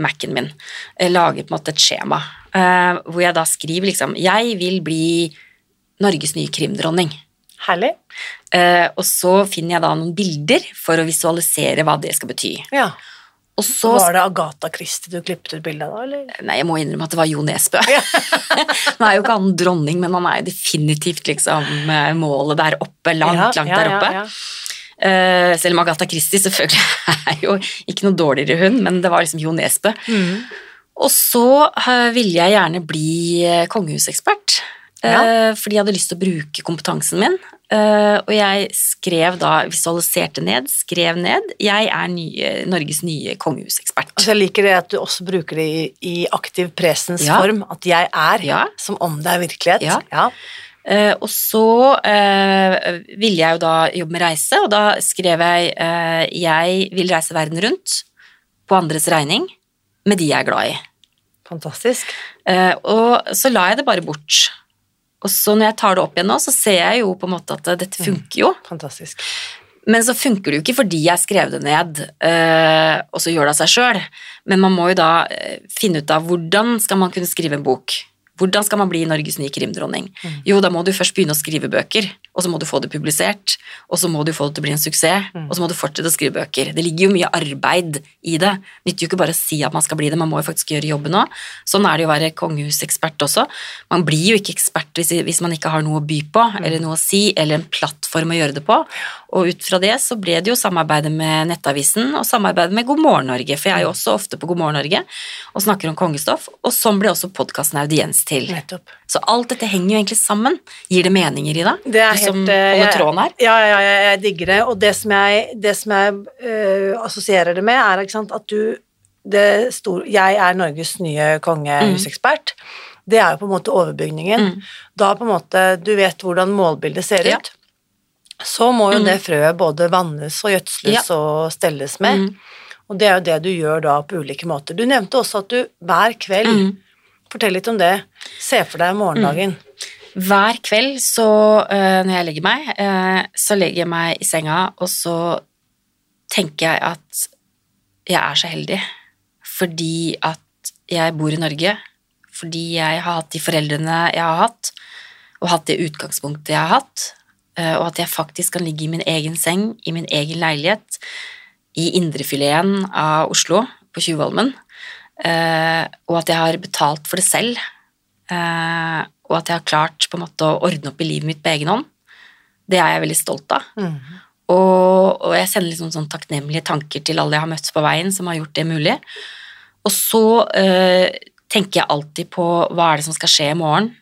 Mac-en min. Jeg lager på en måte et skjema, hvor jeg da skriver liksom Jeg vil bli Norges nye krimdronning. Herlig. Eh, og så finner jeg da noen bilder for å visualisere hva det skal bety. Ja. Og så Var det Agatha Christie du klippet ut bilde av da, eller? Nei, jeg må innrømme at det var Jo Nesbø. Nå er jo ikke han dronning, men han er definitivt liksom eh, målet der oppe, langt, Ja, langt ja, der oppe. ja, ja. Eh, selv om Agatha Christie selvfølgelig er jo ikke noe dårligere hund, men det var liksom Jo Nesbø. Mm. Og så eh, ville jeg gjerne bli eh, kongehusekspert, eh, Ja. fordi jeg hadde lyst til å bruke kompetansen min. Eh, og jeg skrev da, visualiserte ned, skrev ned, jeg er nye, Norges nye kongehusekspert. Altså, jeg liker det at du også bruker det i, i aktiv presens Ja. form, at jeg er, Ja. som om det er virkelighet. Ja. Eh, og så eh, ville jeg jo da jobbe med reise, og da skrev jeg eh, jeg vil reise verden rundt på andres regning med de jeg er glad i. Fantastisk. Eh, og så la jeg det bare bort. Og så når jeg tar det opp igjen nå, så ser jeg jo på en måte at dette funker jo. Fantastisk. Men så funker det jo ikke fordi jeg skrev det ned, eh, og så gjør det av seg sjøl. Men man må jo da eh, finne ut av hvordan skal man kunne skrive en bok. Hvordan skal man bli Norges nye krimdronning? Jo, da må du først begynne å skrive bøker, og så må du få det publisert, og så må du få det til å bli en suksess, og så må du fortsette å skrive bøker. Det ligger jo mye arbeid i det. Nytter jo ikke bare å si at man skal bli det, man må jo faktisk gjøre jobben òg. Sånn er det jo å være kongehusekspert også. Man blir jo ikke ekspert hvis, hvis man ikke har noe å by på, eller noe å si, eller en plattform å gjøre det på. Og ut fra det så ble det jo samarbeidet med Nettavisen og samarbeidet med God morgen Norge, for jeg er jo også ofte på God morgen Norge og snakker om kongestoff, og sånn ble også podkasten audiens til. Nettopp. Så alt dette henger jo egentlig sammen. Gir det meninger i det? Det er helt, eh, holder tråden her? Ja, ja, ja, jeg digger det. Og det som jeg, det som jeg eh, assosierer det med, er sant, at du det store Jeg er Norges nye kongehusekspert. Det er jo på en måte overbygningen. Mm. Da på en måte du vet hvordan målbildet ser Ja. ut, så må jo Mm. det frøet både vannes og gjødsles og stelles med. Mm. Og det er jo det du gjør da på ulike måter. Du nevnte også at du hver kveld Mm. Fortell litt om det. Se for deg morgendagen. Hver kveld så, eh, når jeg legger meg, eh, så legger jeg meg i senga, og så tenker jeg at jeg er så heldig. Fordi at jeg bor i Norge, fordi jeg har hatt de foreldrene jeg har hatt, og hatt det utgangspunktet jeg har hatt, eh, og at jeg faktisk kan ligge i min egen seng, i min egen leilighet, i indrefileten av Oslo, på Tjuvholmen, og at jeg har betalt for det selv, og at jeg har klart på en måte å ordne opp i livet mitt på egen hånd, det er jeg veldig stolt av. Mm. Og, og jeg sender liksom sånn takknemlige tanker til alle jeg har møtt på veien som har gjort det mulig. Og så eh, tenker jeg alltid på hva er det som skal skje i morgen,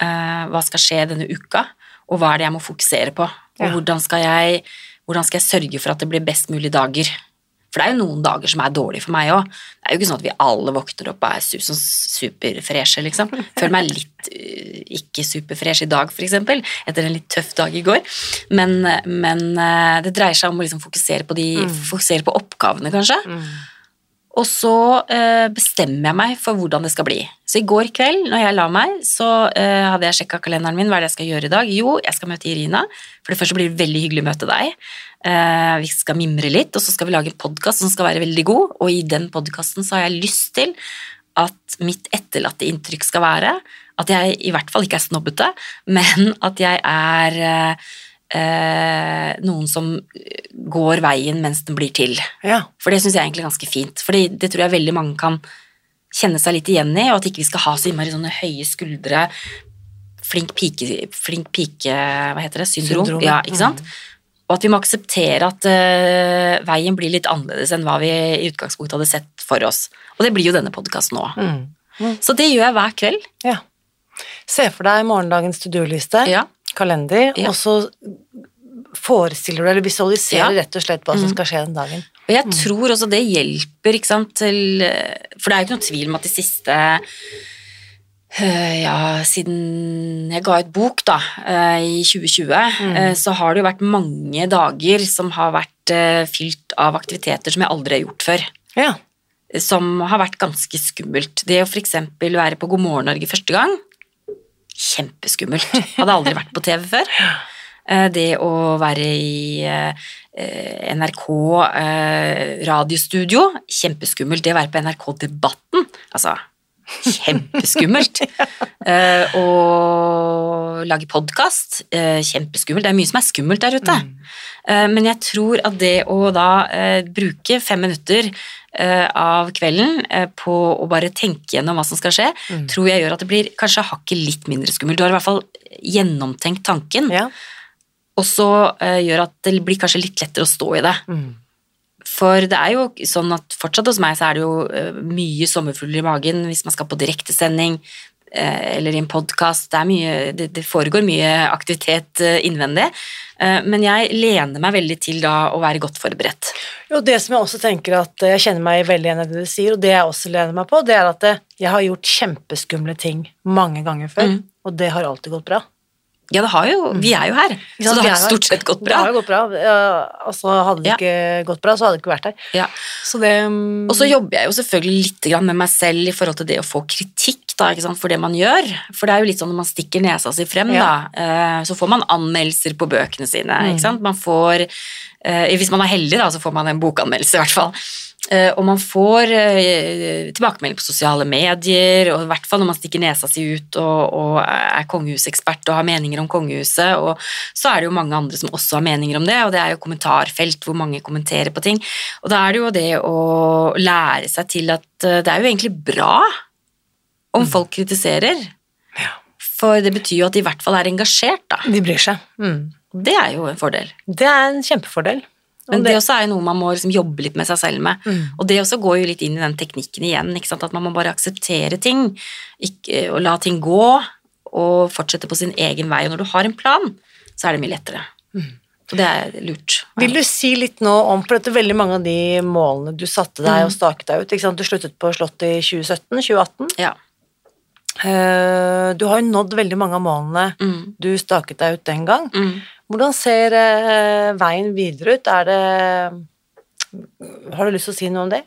eh, hva skal skje denne uka, og hva er det jeg må fokusere på, og Ja. hvordan, skal jeg, hvordan skal jeg sørge for at det blir best mulig dager. For det er jo noen dager som er dårlige for meg òg. Det er jo ikke sånn at vi alle våkner opp og er sånn superfreshe, liksom. Føler meg litt øh, ikke superfresh i dag, for eksempel, etter en litt tøff dag i går. Men, men øh, det dreier seg om å liksom fokusere, på de, fokusere på oppgavene, kanskje. Og så eh, bestemmer jeg meg for hvordan det skal bli. Så i går kveld, når jeg la meg, så eh, hadde jeg sjekka kalenderen min. Hva er det jeg skal gjøre i dag? Jo, jeg skal møte Irina. For det første blir det veldig hyggelig å møte deg. Eh, vi skal mimre litt, og så skal vi lage en podkast som skal være veldig god. Og i den podkasten så har jeg lyst til at mitt etterlatte inntrykk skal være at jeg i hvert fall ikke er snobbete, men at jeg er eh, noen som går veien mens den blir til. Ja. For det syns jeg egentlig er ganske fint. For det tror jeg veldig mange kan kjenne seg litt igjen i, og at ikke vi skal ha så innmari sånne høye skuldre, flink pike, flink pike Hva heter det? Syndrom. Syndrom, Ja, ikke sant? Og at vi må akseptere at eh, veien blir litt annerledes enn hva vi i utgangspunktet hadde sett for oss. Og det blir jo denne podkasten nå. Mm. Så det gjør jeg hver kveld. ja. Se for deg morgendagens to do-liste, Ja. Kalender, Ja. og så forestiller du eller visualiserer Ja. rett og slett hva som skal skje den dagen. Og jeg tror også det hjelper, ikke sant, til For det er jo ikke noe tvil om at de siste eh, Ja, siden jeg ga ut bok, da, eh, i 2020, mm. så har det jo vært mange dager som har vært fylt av aktiviteter som jeg aldri har gjort før. Ja. Som har vært ganske skummelt. Det å f.eks. være på God morgen Norge første gang, kjempeskummelt. Hadde aldri vært på TV før. Eh, Det å være i eh, NRK eh, radiostudio, kjempeskummelt. Det å være på NRK Debatten, altså kjempeskummelt. Å lage podkast, kjempeskummelt. Det er mye som er skummelt der ute. Eh, Men jeg tror at det å da bruke fem minutter av kvelden eh, på å bare tenke gjennom hva som skal skje, tror jeg gjør at det blir kanskje hakket litt mindre skummelt. Du har i hvert fall gjennomtenkt tanken, ja. og så eh, gjør at det blir kanskje litt lettere å stå i det. Mm. For det er jo sånn at fortsatt hos meg så er det jo eh, mye sommerfugler i magen hvis man skal på direktesending eh, eller i en podkast. Det, det, det foregår mye aktivitet eh, innvendig. Eh, Men jeg lener meg veldig til da å være godt forberedt. Jo, det som jeg også tenker at jeg kjenner meg veldig igjen i det du sier, og det jeg også lener meg på, det er at eh, jeg har gjort kjempeskumle ting mange ganger før, Mm. og det har alltid gått bra. Ja, det har jo, vi er jo her, så det har stort sett gått bra. Det har jo gått bra. Ja, altså, hadde det Ja. ikke gått bra, så hadde det ikke vært her. Ja. Så det um... Og så jobber jeg jo selvfølgelig litt med meg selv i forhold til det å få kritikk da, for det man gjør. For det er jo litt sånn når man stikker nesa si frem, Ja. da, eh, så får man anmeldelser på bøkene sine. Mm. Ikke sant? Man får, eh, hvis man er heldig, da, så får man en bokanmeldelse i hvert fall. Eh, og man får tilbakemelding på sosiale medier, og i hvert fall når man stikker nesa si ut og, og er kongehusekspert og har meninger om kongehuset, og så er det jo mange andre som også har meninger om det, og det er jo kommentarfelt hvor mange kommenterer på ting. Og da er det jo det å lære seg til at det er jo egentlig bra om folk kritiserer. For det betyr jo at de i hvert fall er engasjert, da. De bryr seg. Mm. Det er jo en fordel. Det er en kjempefordel. Og Men det også er jo noe man må liksom jobbe litt med seg selv med. Mm. Og det også går jo litt inn i den teknikken igjen, ikke sant? at man må bare akseptere ting, ikke, og la ting gå, og fortsette på sin egen vei. Og når du har en plan, så er det mye lettere. Så det er lurt. Ja. Vil du si litt nå om For dette veldig mange av de målene du satte deg Mm. og staket deg ut. Ikke sant? Du sluttet på Slottet i 2017-2018. Ja. Eh, Du har jo nådd veldig mange av målene Mm. du staket deg ut den gang. Mm. Hvordan ser eh, veien videre ut? Er det Har du lyst til å si noe om det?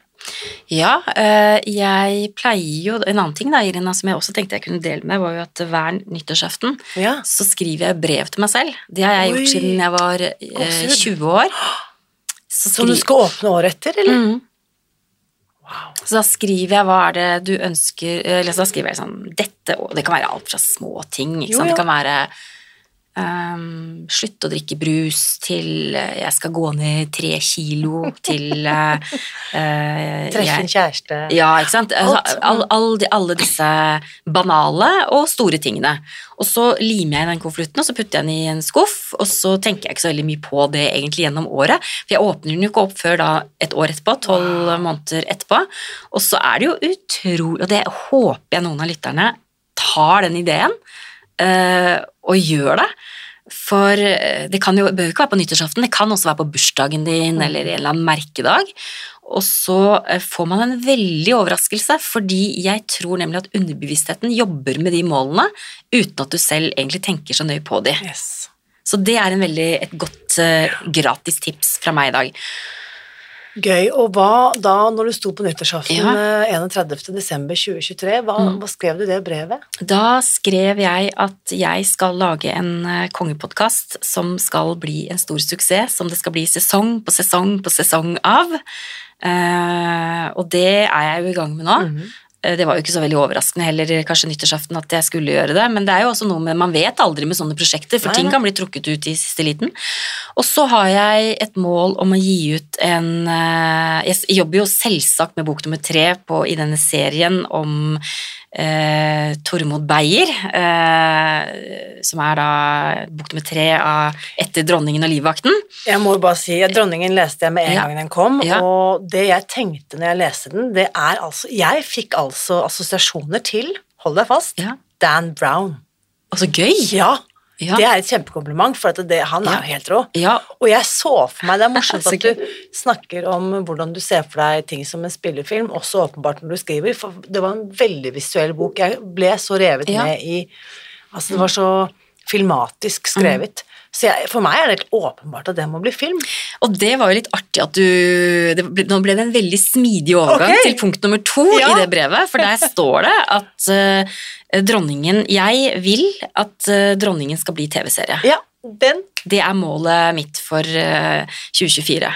Ja, eh, jeg pleier jo En annen ting da, Irina, som jeg også tenkte jeg kunne dele med, var jo at hver nyttårsaften Ja. så skriver jeg brev til meg selv. Det har jeg Oi. gjort siden jeg var eh, 20 år. Så, Som du skal åpne året etter, eller? Mhm. Så da skriver jeg hva er det du ønsker Eller så da skriver jeg sånn dette og Det kan være alt fra små ting. Jo, ja. Det kan være ehm, slutte å drikke brus til uh, jeg skal gå ned tre kilo til uh, uh, Treffe en kjæreste. Ja, ikke sant? Alt. all, all, de- alle disse banale og store tingene. Og så limer jeg den konvolutten, og så putter jeg den i en skuff, og så tenker jeg ikke så veldig mye på det egentlig gjennom året, for jeg åpner den jo ikke opp før da et år etterpå, tolv måneder etterpå, og så er det jo utrolig, og det håper jeg noen av lytterne tar den ideen, eh, og gjør det, for eh, det kan jo, det bør jo ikke være på nyttårsaften, det kan også være på bursdagen din, eller en eller annen merkedag, og så eh, får man en veldig overraskelse, fordi jeg tror nemlig at underbevisstheten jobber med de målene uten at du selv egentlig tenker så nøye på de. Yes. Så det er en veldig, et godt uh, gratis tips fra meg i dag. Gøy. Og hva da, når du sto på nyttårsaften Ja. eh, 31. desember 2023, hva, Mm. hva skrev du i det brevet? Da skrev jeg at jeg skal lage en eh, kongepodkast som skal bli en stor suksess, som det skal bli sesong på sesong på sesong av. Uh, og det er jeg jo i gang med nå. Mm Eh, Det var jo ikke så veldig overraskende heller kanskje nyttårsaften at jeg skulle gjøre det, men det er jo også noe med Man vet aldri med sånne prosjekter, for Nei, ting kan bli trukket ut i siste liten. Og så har jeg et mål om å gi ut en eh, Jeg jobber jo selvsagt med bok nummer tre på, i denne serien om eh, Tormod Beyer, eh, som er da bok nummer tre av Etter dronningen og livvakten. Jeg må bare si at Dronningen leste jeg med en Ja. gang den kom, Ja. og det jeg tenkte når jeg leste den, det er altså Jeg fikk altså assosiasjoner til, hold deg fast, Ja. Dan Brown. Altså gøy! Ja, Ja. det er et kjempekompliment, for at det, han er Ja. jo helt rå. Ja, Og jeg så for meg, det er morsomt at du snakker om hvordan du ser for deg ting som en spillefilm, også åpenbart når du skriver, for det var en veldig visuell bok. Jeg ble så revet med i Altså, det var så filmatisk skrevet. Så jeg, for meg er det helt åpenbart at det må bli film. Og det var jo litt artig at du det ble, Nå ble det en veldig smidig overgang okay. til punkt nummer to Ja. i det brevet, for der står det at uh, dronningen Jeg vil at uh, dronningen skal bli TV-serie. Ja, den Det er målet mitt for uh, 2024.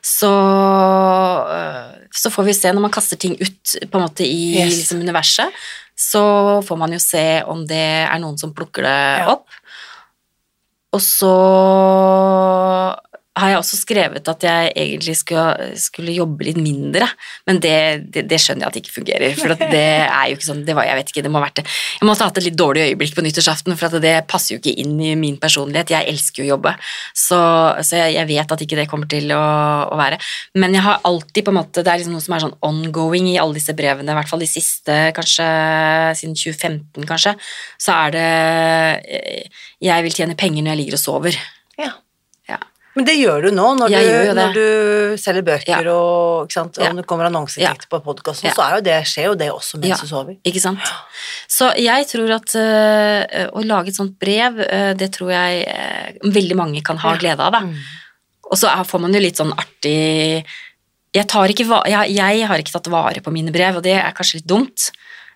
Så, eh, så får vi se når man kaster ting ut på en måte i Yes. liksom, universet, så får man jo se om det er noen som plukker det opp. Og så har jeg også skrevet at jeg egentlig skulle, skulle jobbe litt mindre, men det, det, det skjønner jeg at ikke fungerer. For det er jo ikke sånn, det var, jeg vet ikke, det må ha vært det. Jeg måtte ha hatt et litt dårlig øyeblikk på nyttårsaften, for det passer jo ikke inn i min personlighet. Jeg elsker jo å jobbe, så, så jeg, jeg vet at ikke det kommer til å, å være. Men jeg har alltid på en måte, det er liksom noe som er sånn ongoing i alle disse brevene, i hvert fall de siste, kanskje siden 2015 kanskje, så er det jeg vil tjene penger når jeg ligger og sover. Ja. Ja. Men det gjør du nå, når, du, når du selger bøker Ja. og ikke sant? Ja. det kommer annonseinntekter på podkasten, Ja. så jo det, skjer jo det også mens Ja. du sover. Ikke sant? Så jeg tror at øh, å lage et sånt brev, øh, det tror jeg øh, veldig mange kan ha glede av. Mm. Og så får man jo litt sånn artig jeg, tar ikke, jeg, jeg har ikke tatt vare på mine brev, og det er kanskje litt dumt.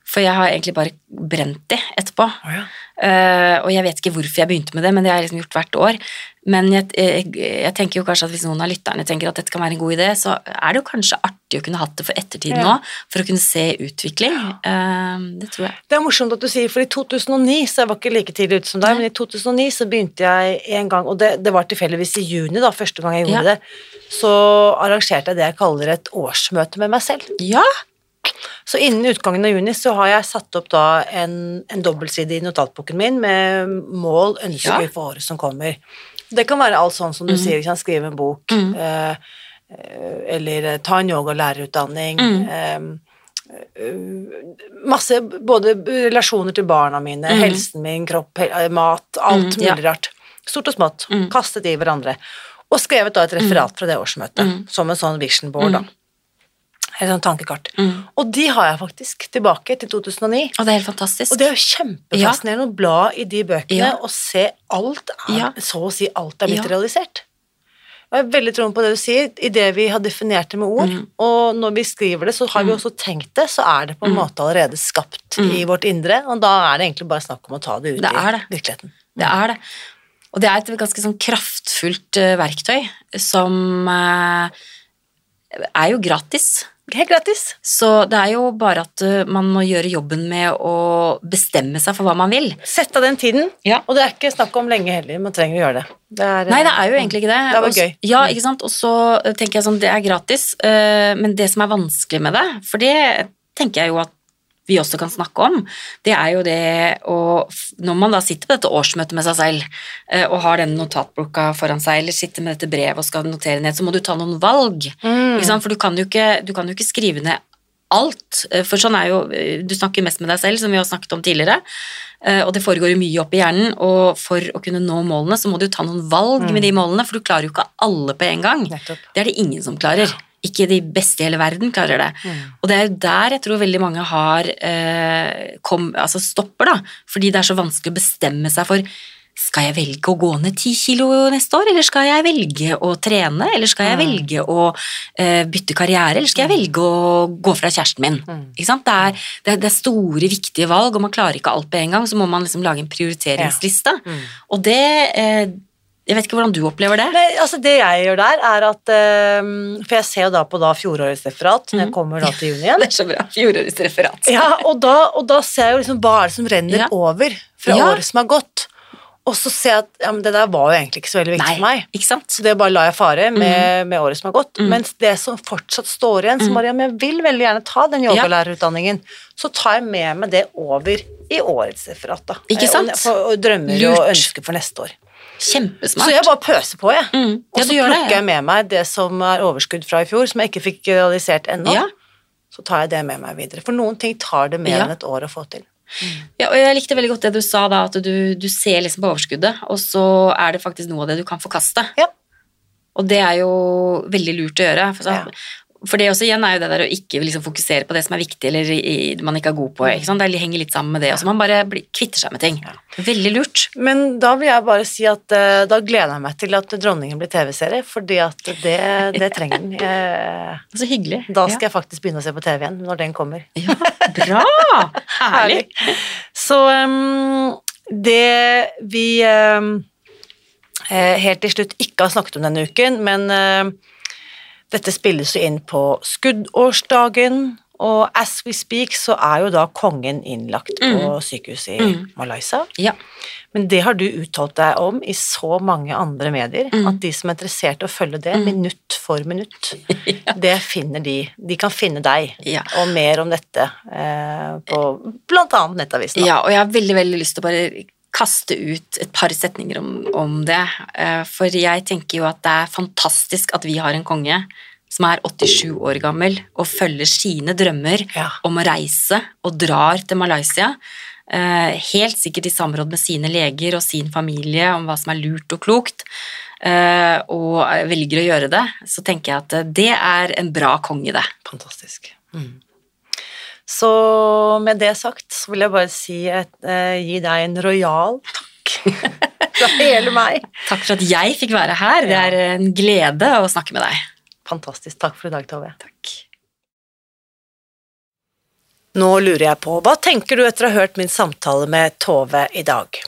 For jeg har egentlig bare brent de etterpå. Oh, ja. Eh, og jeg vet ikke hvorfor jeg begynte med det, men det har jeg liksom gjort hvert år. Men jeg, jeg, jeg tenker jo kanskje at hvis noen av lytterne tenker at dette kan være en god idé, så er det jo kanskje artig å kunne hatt det for ettertiden Ja. nå, for å kunne se utvikling. Eh, det tror jeg. Det er morsomt at du sier, for i 2009, så jeg var ikke like tidlig ute som deg, men i 2009 så begynte jeg en gang, og det, det var tilfeldigvis i juni da, første gang jeg gjorde Ja. det, så arrangerte jeg det jeg kaller et årsmøte med meg selv. Ja! Så innen utgangen av juni så har jeg satt opp da en, en dobbeltside i notatboken min med mål, ønsker Ja. for året som kommer. Det kan være alt sånn som du mm. sier, liksom, skrive en bok, mm. eh, eh, eller eh, ta en yoga-lærerutdanning, Mhm. eh, eh, masse, både relasjoner til barna mine, mm. helsen min, kropp, mat, alt mulig ja. rart. stort og smått, Mm. kastet i hverandre, og skrevet da et referat fra det årsmøtet, Mm. som en sånn vision board, da. Mm. Et sånt tankekart. Mm. Og de har jeg faktisk tilbake til 2009. Og det er helt fantastisk. Og det er jo kjempefascinerende å bla i de bøkene Ja. og se alt er, Ja. så å si alt er blitt Ja. realisert. Jeg er veldig troen på det du sier, i det vi har definert det med ord, Mm. og når vi skriver det, så har vi også tenkt det, så er det på en Mm. måte allerede skapt Mm. i vårt indre, og da er det egentlig bare snakk om å ta det ut Det er i det. virkeligheten. Det er det. Og det er et ganske sånn kraftfullt eh, verktøy som eh, er jo gratis. Helt gratis. Så det er jo bare at eh, man må gjøre jobben med å bestemme seg for hva man vil. Sett av den tiden, Ja. og det er ikke snakk om lenge heller, man trenger å gjøre det. det er, Nei, det er jo egentlig ikke det. Det var gøy. Også. Ja, ikke sant. Og så eh, tenker jeg sånn, det er gratis, eh, men det som er vanskelig med det, for det tenker jeg jo at vi også kan snakke om, det er jo det å Når man da sitter på dette årsmøtet med seg selv eh, og har den notatboka foran seg, eller sitter med dette brevet og skal notere ned, så må du ta noen valg. Mm. Ikke sant? For du kan, jo ikke, du kan jo ikke skrive ned alt, eh, for sånn er jo Du snakker mest med deg selv, som vi har snakket om tidligere, eh, og det foregår jo mye oppi hjernen, og for å kunne nå målene, så må du ta noen valg med de målene, for du klarer jo ikke alle på en gang. Nettopp. Det er det ingen som klarer. Ikke de beste i hele verden klarer det. Og det er jo der jeg tror veldig mange har eh, kom, altså stopper, da. Fordi det er så vanskelig å bestemme seg for skal jeg velge å gå ned ti kilo neste år, eller skal jeg velge å trene, eller skal jeg Mm. velge å eh, bytte karriere, eller skal jeg velge å gå fra kjæresten min? Mm. Ikke sant? Det, er, det, er, store, viktige valg, og man klarer ikke alt på en gang, så må man liksom lage en prioriteringsliste. Mm. Og det eh, Jeg vet ikke hvordan du opplever det. Nei, altså Det jeg gjør der, er at um, For jeg ser jo da på da fjorårets referat når jeg Mhm. kommer da til juni igjen. Det er så bra. Fjorårets referat. Ja, og da, og da ser jeg jo liksom hva er det som renner Ja. over fra Ja. året som har gått. Og så ser jeg at ja, men det der var jo egentlig ikke så veldig viktig Nei, for meg. ikke sant? Så det bare la jeg fare med, med året som har gått. Mm. Mens det som fortsatt står igjen, så Mhm. Mariam, jeg vil veldig gjerne ta den yogalærerutdanningen, så tar jeg med meg det over i årets referat, da. Ikke sant? Og, og drømmer Lurt. og ønsker for neste år. Kjempesmart. Så jeg bare pøser på, jeg. mm. Og så plukker det. plukker jeg med meg det som er overskudd fra i fjor, som jeg ikke fikk realisert ennå. Ja. Så tar jeg det med meg videre. For noen ting tar det mer Ja. enn et år å få til. Ja, og jeg likte veldig godt det du sa da, at du, du ser liksom på overskuddet, og så er det faktisk noe av det du kan forkaste. Ja. Og det er jo veldig lurt å gjøre. For, så, Ja. For det også igjen er jo det der å ikke liksom fokusere på det som er viktig eller i, man ikke er god på. Ikke sant? Det henger litt sammen med det. også. man bare kvitter seg med ting. Veldig lurt. Men da vil jeg bare si at eh, da gleder jeg meg til at Dronningen blir TV-serie, fordi at det, det trenger den. Så hyggelig. da skal jeg faktisk begynne å se på TV igjen, når den kommer. ja. ja, bra! Herlig. Så um, det vi eh, helt til slutt ikke har snakket om denne uken, men ehm, dette spilles jo inn på skuddårsdagen, og as we speak så er jo da kongen innlagt på sykehuset i Mm. Malaysia. Ja. Men det har du uttalt deg om i så mange andre medier, Mm. at de som er interessert i å følge det Mm. minutt for minutt, det finner de. De kan finne deg, Ja. og mer om dette eh, på annet Nettavisen. Ja, og jeg har veldig, veldig lyst til å bare kaste ut et par setninger om, om det. Eh, For jeg tenker jo at det er fantastisk at vi har en konge som er 87 år gammel og følger sine drømmer Ja. om å reise og drar til Malaysia. eh, Helt sikkert i samråd med sine leger og sin familie om hva som er lurt og klokt, eh, og velger å gjøre det, så tenker jeg at det er en bra konge, det. Fantastisk. Mm. Så med det sagt så vil jeg bare si et, eh, gi deg en rojal takk fra hele meg. Takk for at jeg fikk være her. Det er en glede å snakke med deg. Fantastisk. Takk for i dag, Tove. Takk. Nå lurer jeg på, hva tenker du etter å ha hørt min samtale med Tove i dag?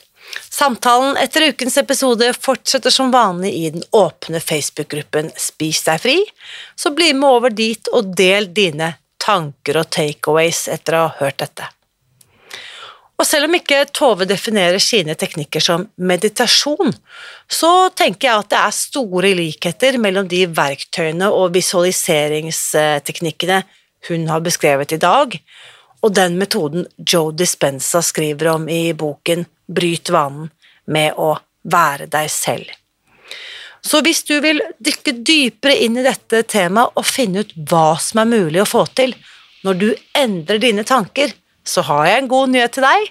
Samtalen etter ukens episode fortsetter som vanlig i den åpne Facebook-gruppen Spis deg fri, så bli med over dit og del dine tanker og takeaways etter å ha hørt dette. Og selv om ikke Tove definerer sine teknikker som meditasjon, så tenker jeg at det er store likheter mellom de verktøyene og visualiseringsteknikkene hun har beskrevet i dag, og den metoden Joe Dispenza skriver om i boken Bryt vanen med å være deg selv. Så hvis du vil dykke dypere inn i dette temaet og finne ut hva som er mulig å få til når du endrer dine tanker, så har jeg en god nyhet til deg.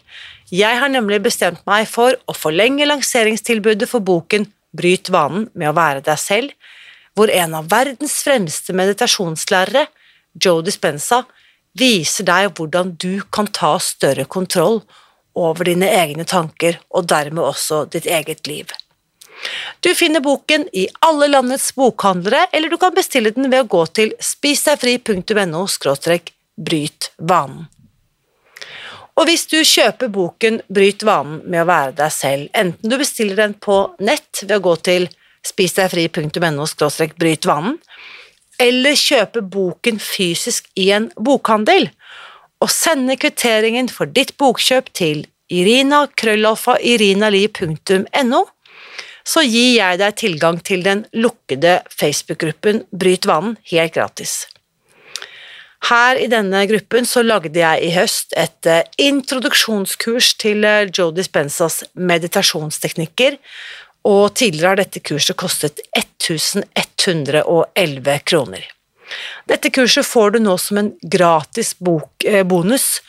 Jeg har nemlig bestemt meg for å forlenge lanseringstilbudet for boken Bryt vanen med å være deg selv, hvor en av verdens fremste meditasjonslærere, Joe Dispenza, viser deg hvordan du kan ta større kontroll over dine egne tanker og dermed også ditt eget liv. Du finner boken i alle landets bokhandlere, eller du kan bestille den ved å gå til spisdegfri.no – bryt vanen. Og hvis du kjøper boken Bryt vanen med å være deg selv, enten du bestiller den på nett ved å gå til spisdegfri.no – bryt vanen, eller kjøper boken fysisk i en bokhandel, og sender kvitteringen for ditt bokkjøp til irina.krøllalfa.irinali.no, så gir jeg deg tilgang til den lukkede Facebook-gruppen Bryt vanen helt gratis. Her i denne gruppen så lagde jeg i høst et eh, introduksjonskurs til eh, Joe Dispensas meditasjonsteknikker, og tidligere har dette kurset kostet 1111 kroner. Dette kurset får du nå som en gratis bok, eh, bonus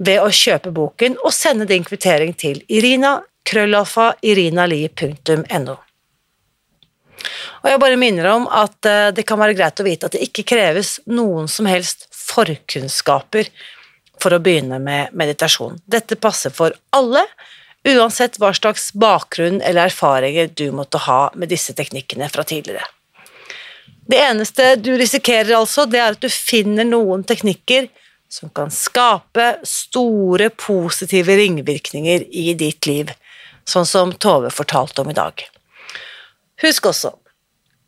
ved å kjøpe boken og sende din kvittering til Irina krøllalfa irinali.no. Og jeg bare minner om at eh, det kan være greit å vite at det ikke kreves noen som helst forkunnskaper for å begynne med meditasjon. Dette passer for alle, uansett hva slags bakgrunn eller erfaringer du måtte ha med disse teknikkene fra tidligere. Det eneste du risikerer altså, det er at du finner noen teknikker som kan skape store positive ringvirkninger i ditt liv, sånn som Tove fortalte om i dag. Husk også,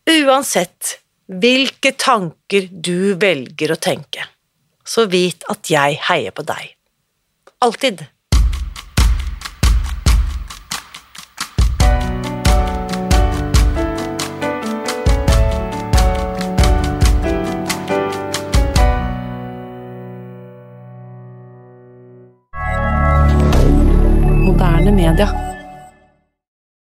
uansett hvilke tanker du velger å tenke, så vit at jeg heier på deg. Alltid. moderne media.